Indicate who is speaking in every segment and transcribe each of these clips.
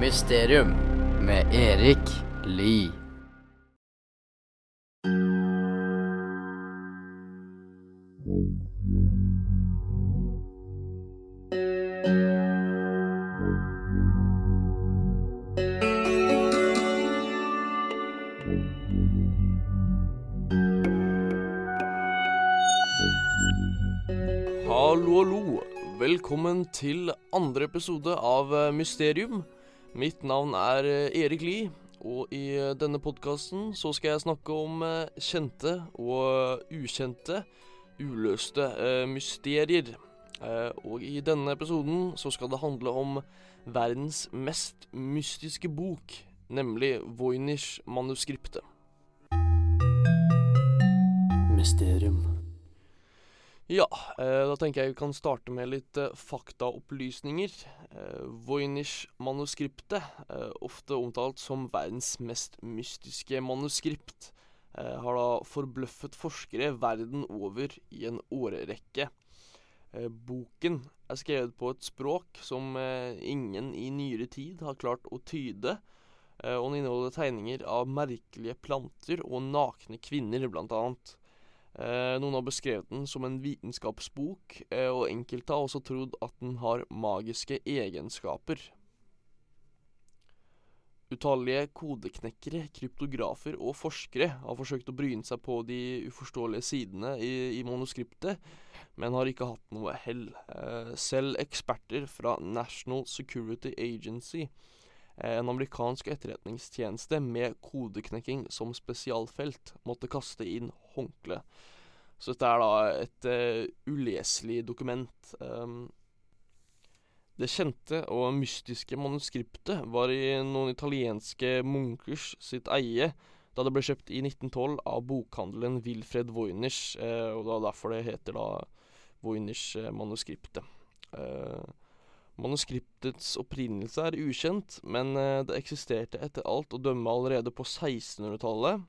Speaker 1: Mysterium med Erik Lie.
Speaker 2: Hallo, hallo. Velkommen til andre episode av eh, Mysterium. Mitt navn er eh, Erik Lie, og i eh, denne podkasten så skal jeg snakke om eh, kjente og ukjente, uløste mysterier. Og i denne episoden så skal det handle om verdens mest mystiske bok, nemlig Voynich-manuskriptet.
Speaker 1: Mysterium.
Speaker 2: Ja, eh, da tenker jeg vi kan starte med litt eh, faktaopplysninger. Eh, Voynich-manuskriptet, ofte omtalt som verdens mest mystiske manuskript, har da forbløffet forskere verden over i en årrekke. Boken er skrevet på et språk som ingen i nyere tid har klart å tyde, og den inneholder tegninger av merkelige planter og nakne kvinner, blant annet. Eh, noen har beskrevet den som en vitenskapsbok, eh, og enkelte har også trodd at den har magiske egenskaper. Utallige kodeknekkere, kryptografer og forskere har forsøkt å bryne seg på de uforståelige sidene i, i manuskriptet, men har ikke hatt noe hell. Eh, selv eksperter fra National Security Agency, en amerikansk etterretningstjeneste med kodeknekking som spesialfelt, måtte kaste inn håndkle. Så dette er da et uh, uleselig dokument. Um, det kjente og mystiske manuskriptet var i noen italienske munkers sitt eie da det ble kjøpt i 1912 av bokhandelen Wilfred Voyners, uh, og det er derfor det heter da Voyners-manuskriptet. Eh, manuskriptets opprinnelse er ukjent, men eh, det eksisterte etter alt å dømme allerede på 1600-tallet.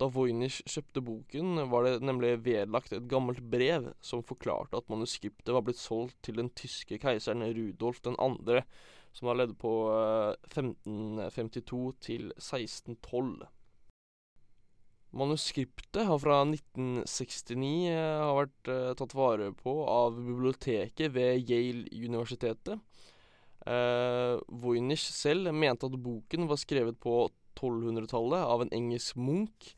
Speaker 2: Da Voynich kjøpte boken, var det nemlig vedlagt et gammelt brev som forklarte at manuskriptet var blitt solgt til den tyske keiseren Rudolf 2., som da levd på eh, 1552 til 1612. Manuskriptet har fra 1969 eh, har vært eh, tatt vare på av biblioteket ved Yale-universitetet. Eh, Voynich selv mente at boken var skrevet på 1200-tallet av en engelsk munk,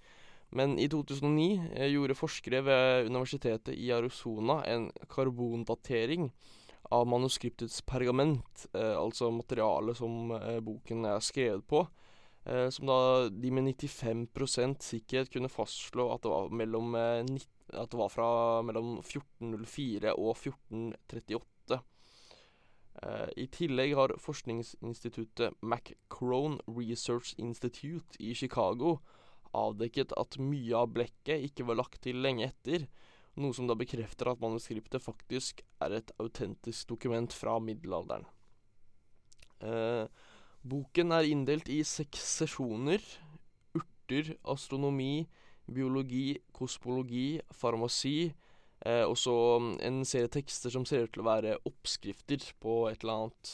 Speaker 2: men i 2009 eh, gjorde forskere ved universitetet i Arizona en karbondatering av manuskriptets pergament, eh, altså materialet som eh, boken er skrevet på, som da de med 95% sikkerhet kunne fastslå at det var, mellom, eh, at det var fra mellom 1404 og 1438. Eh, I tillegg har forskningsinstituttet McCrone Research Institute i Chicago avdekket at mye av blekket ikke var lagt til lenge etter, noe som da bekrefter at manuskriptet faktisk er et autentisk dokument fra middelalderen. Eh, boken er inndelt i seks sesjoner. Urter, astronomi, biologi, kosmologi, farmasi. Eh, og så mm, en serie tekster som ser ut til å være oppskrifter på et eller annet.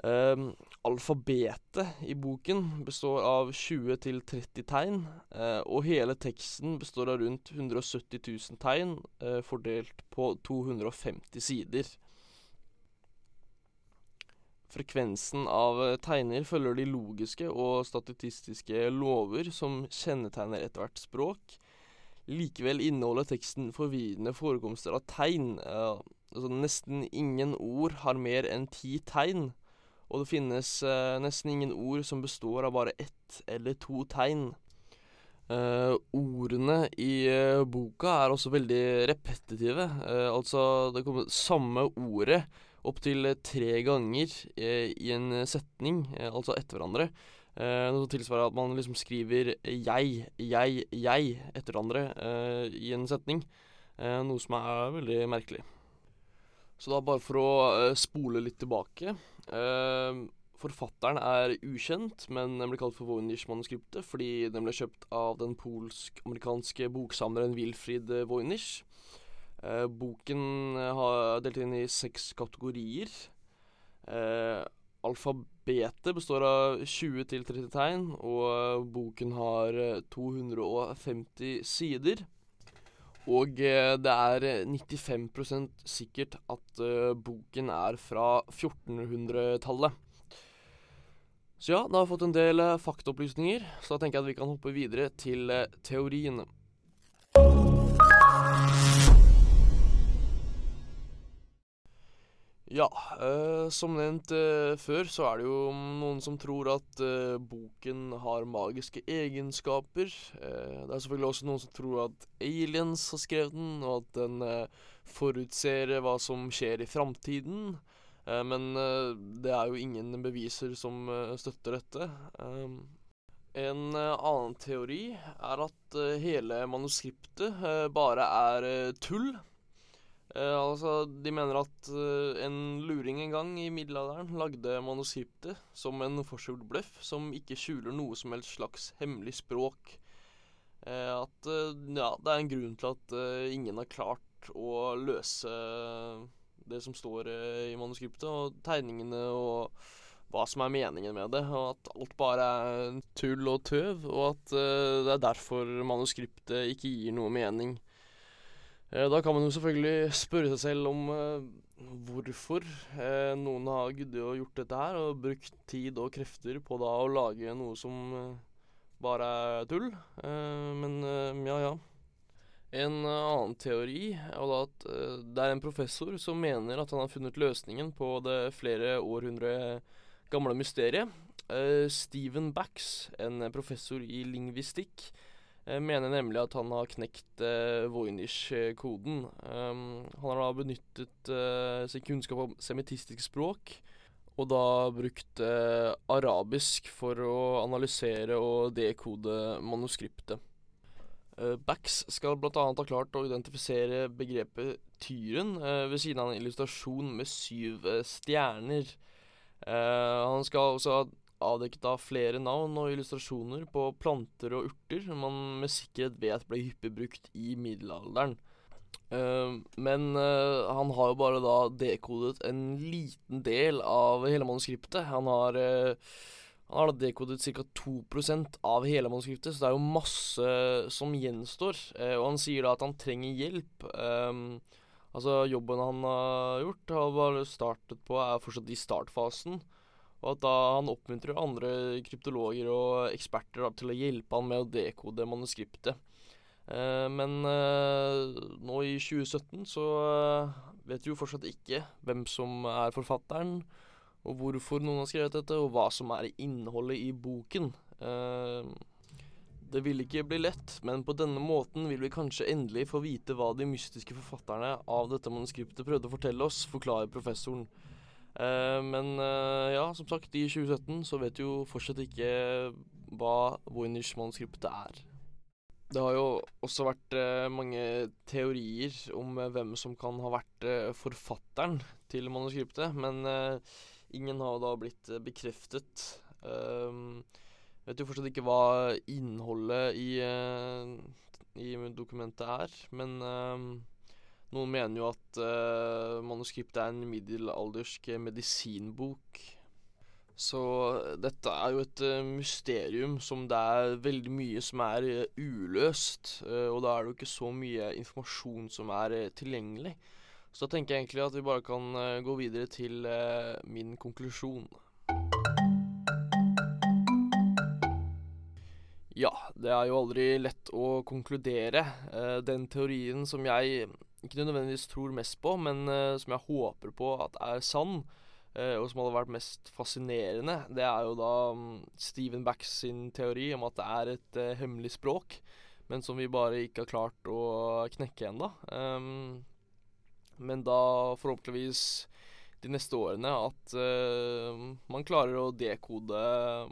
Speaker 2: Um, alfabetet i boken består av 20-30 tegn, eh, og hele teksten består av rundt 170 000 tegn, eh, fordelt på 250 sider. Frekvensen av eh, tegner følger de logiske og statistiske lover som kjennetegner ethvert språk. Likevel inneholder teksten forvirrende forekomster av tegn. Uh, altså nesten ingen ord har mer enn ti tegn. Og det finnes uh, nesten ingen ord som består av bare ett eller to tegn. Uh, ordene i boka er også veldig repetitive. Altså, det kommer samme ordet opptil tre ganger eh, i en setning, eh, altså etter hverandre. Eh, noe som tilsvarer at man liksom skriver 'jeg', 'jeg', 'jeg' etter hverandre eh, i en setning. Eh, noe som er veldig merkelig. Så da bare for å eh, spole litt tilbake. Eh, forfatteren er ukjent, men den ble kalt for Voynich-manuskriptet fordi den ble kjøpt av den polsk-amerikanske boksamleren Wilfried Voynich. Eh, boken eh, har delt inn i seks kategorier. Eh, alfabetet består av 20 til 30 tegn, og boken har 250 sider. Og det er 95% sikkert at boken er fra 1400-tallet. Så ja, da har vi fått en del faktaopplysninger, så da tenker jeg at vi kan hoppe videre til teoriene. Ja, eh, som nevnt eh, før, så er det jo noen som tror at eh, boken har magiske egenskaper. det er selvfølgelig også noen som tror at aliens har skrevet den, og at den forutser hva som skjer i framtiden. men det er jo ingen beviser som støtter dette. en annen teori er at hele manuskriptet bare er tull. Uh, altså, De mener at uh, en luring en gang i middelalderen lagde manuskriptet som en forskjult bløff som ikke skjuler noe som helst slags hemmelig språk. Uh, at ja, det er en grunn til at ingen har klart å løse det som står i manuskriptet, og tegningene og hva som er meningen med det, og at alt bare er tull og tøv, og at det er derfor manuskriptet ikke gir noe mening. Eh, da kan man jo selvfølgelig spørre seg selv om eh, hvorfor eh, noen har giddet og gjort dette her, og brukt tid og krefter på da å lage noe som bare er tull. Men ja, ja. En annen teori er da at det er en professor som mener at han har funnet løsningen på det flere århundre gamle mysteriet. Stephen Backs, en professor i lingvistikk, jeg mener nemlig at han har knekt eh, Voynich-koden. Um, han har da benyttet eh, sin kunnskap om semitistisk språk, og da brukt eh, arabisk for å analysere og dekode manuskriptet. Uh, Bax skal bl.a. ha klart å identifisere begrepet tyren ved siden av en illustrasjon med syv stjerner. han skal også ha avdekket av flere navn og illustrasjoner på planter og urter som man med sikkerhet vet ble hyppig brukt i middelalderen. Uh, men uh, han har jo bare da dekodet en liten del av hele manuskriptet. Han har, uh, han har da dekodet ca. 2% av hele manuskriptet, så det er jo masse som gjenstår. og han sier da at han trenger hjelp. altså Jobben han har gjort, har bare startet på, er fortsatt i startfasen. Og at da han oppmuntrer andre kryptologer og eksperter da, til å hjelpe han med å dekode manuskriptet. Eh, men eh, nå i 2017 så eh, vet vi jo fortsatt ikke hvem som er forfatteren, og hvorfor noen har skrevet dette, og hva som er innholdet i boken. Eh, det vil ikke bli lett, men på denne måten vil vi kanskje endelig få vite hva de mystiske forfatterne av dette manuskriptet prøvde å fortelle oss, forklarer professoren. Uh, men uh, ja, som sagt, i 2017 så vet du jo fortsatt ikke hva Voynich-manuskriptet er. Det har jo også vært uh, mange teorier om hvem som kan ha vært forfatteren til manuskriptet, men ingen har da blitt bekreftet. vet jo fortsatt ikke hva innholdet i, i dokumentet er, men noen mener jo at uh, manuskriptet er en middelaldersk medisinbok. Så dette er jo et uh, mysterium som det er veldig mye som er uh, uløst. og da er det jo ikke så mye informasjon som er tilgjengelig. Så da tenker jeg egentlig at vi bare kan gå videre til min konklusjon. Ja, det er jo aldri lett å konkludere. den teorien som jeg ikke nødvendigvis tror mest på, men uh, som jeg håper på at er sann, uh, og som hadde vært mest fascinerende, det er jo da um, Stephen Backs sin teori om at det er et uh, hemmelig språk, men som vi bare ikke har klart å knekke ennå. Um, men da forhåpentligvis de neste årene at man klarer å dekode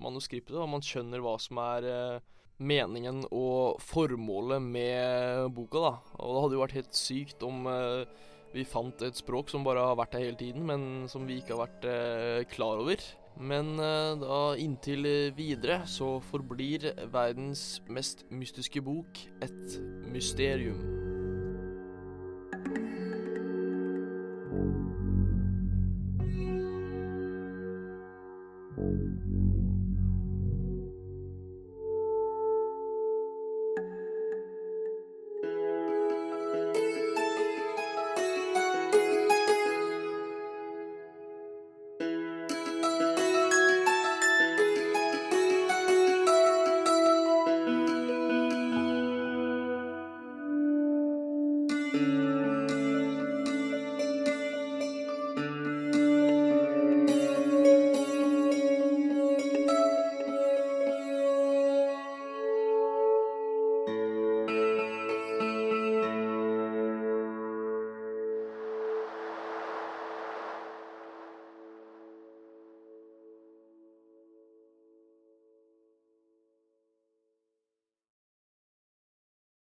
Speaker 2: manuskriptet, og man skjønner hva som er meningen og formålet med boka, da. Og det hadde jo vært helt sykt om uh, vi fant et språk som bare har vært der hele tiden, men som vi ikke har vært uh, klar over. Men uh, da inntil videre så forblir verdens mest mystiske bok et mysterium.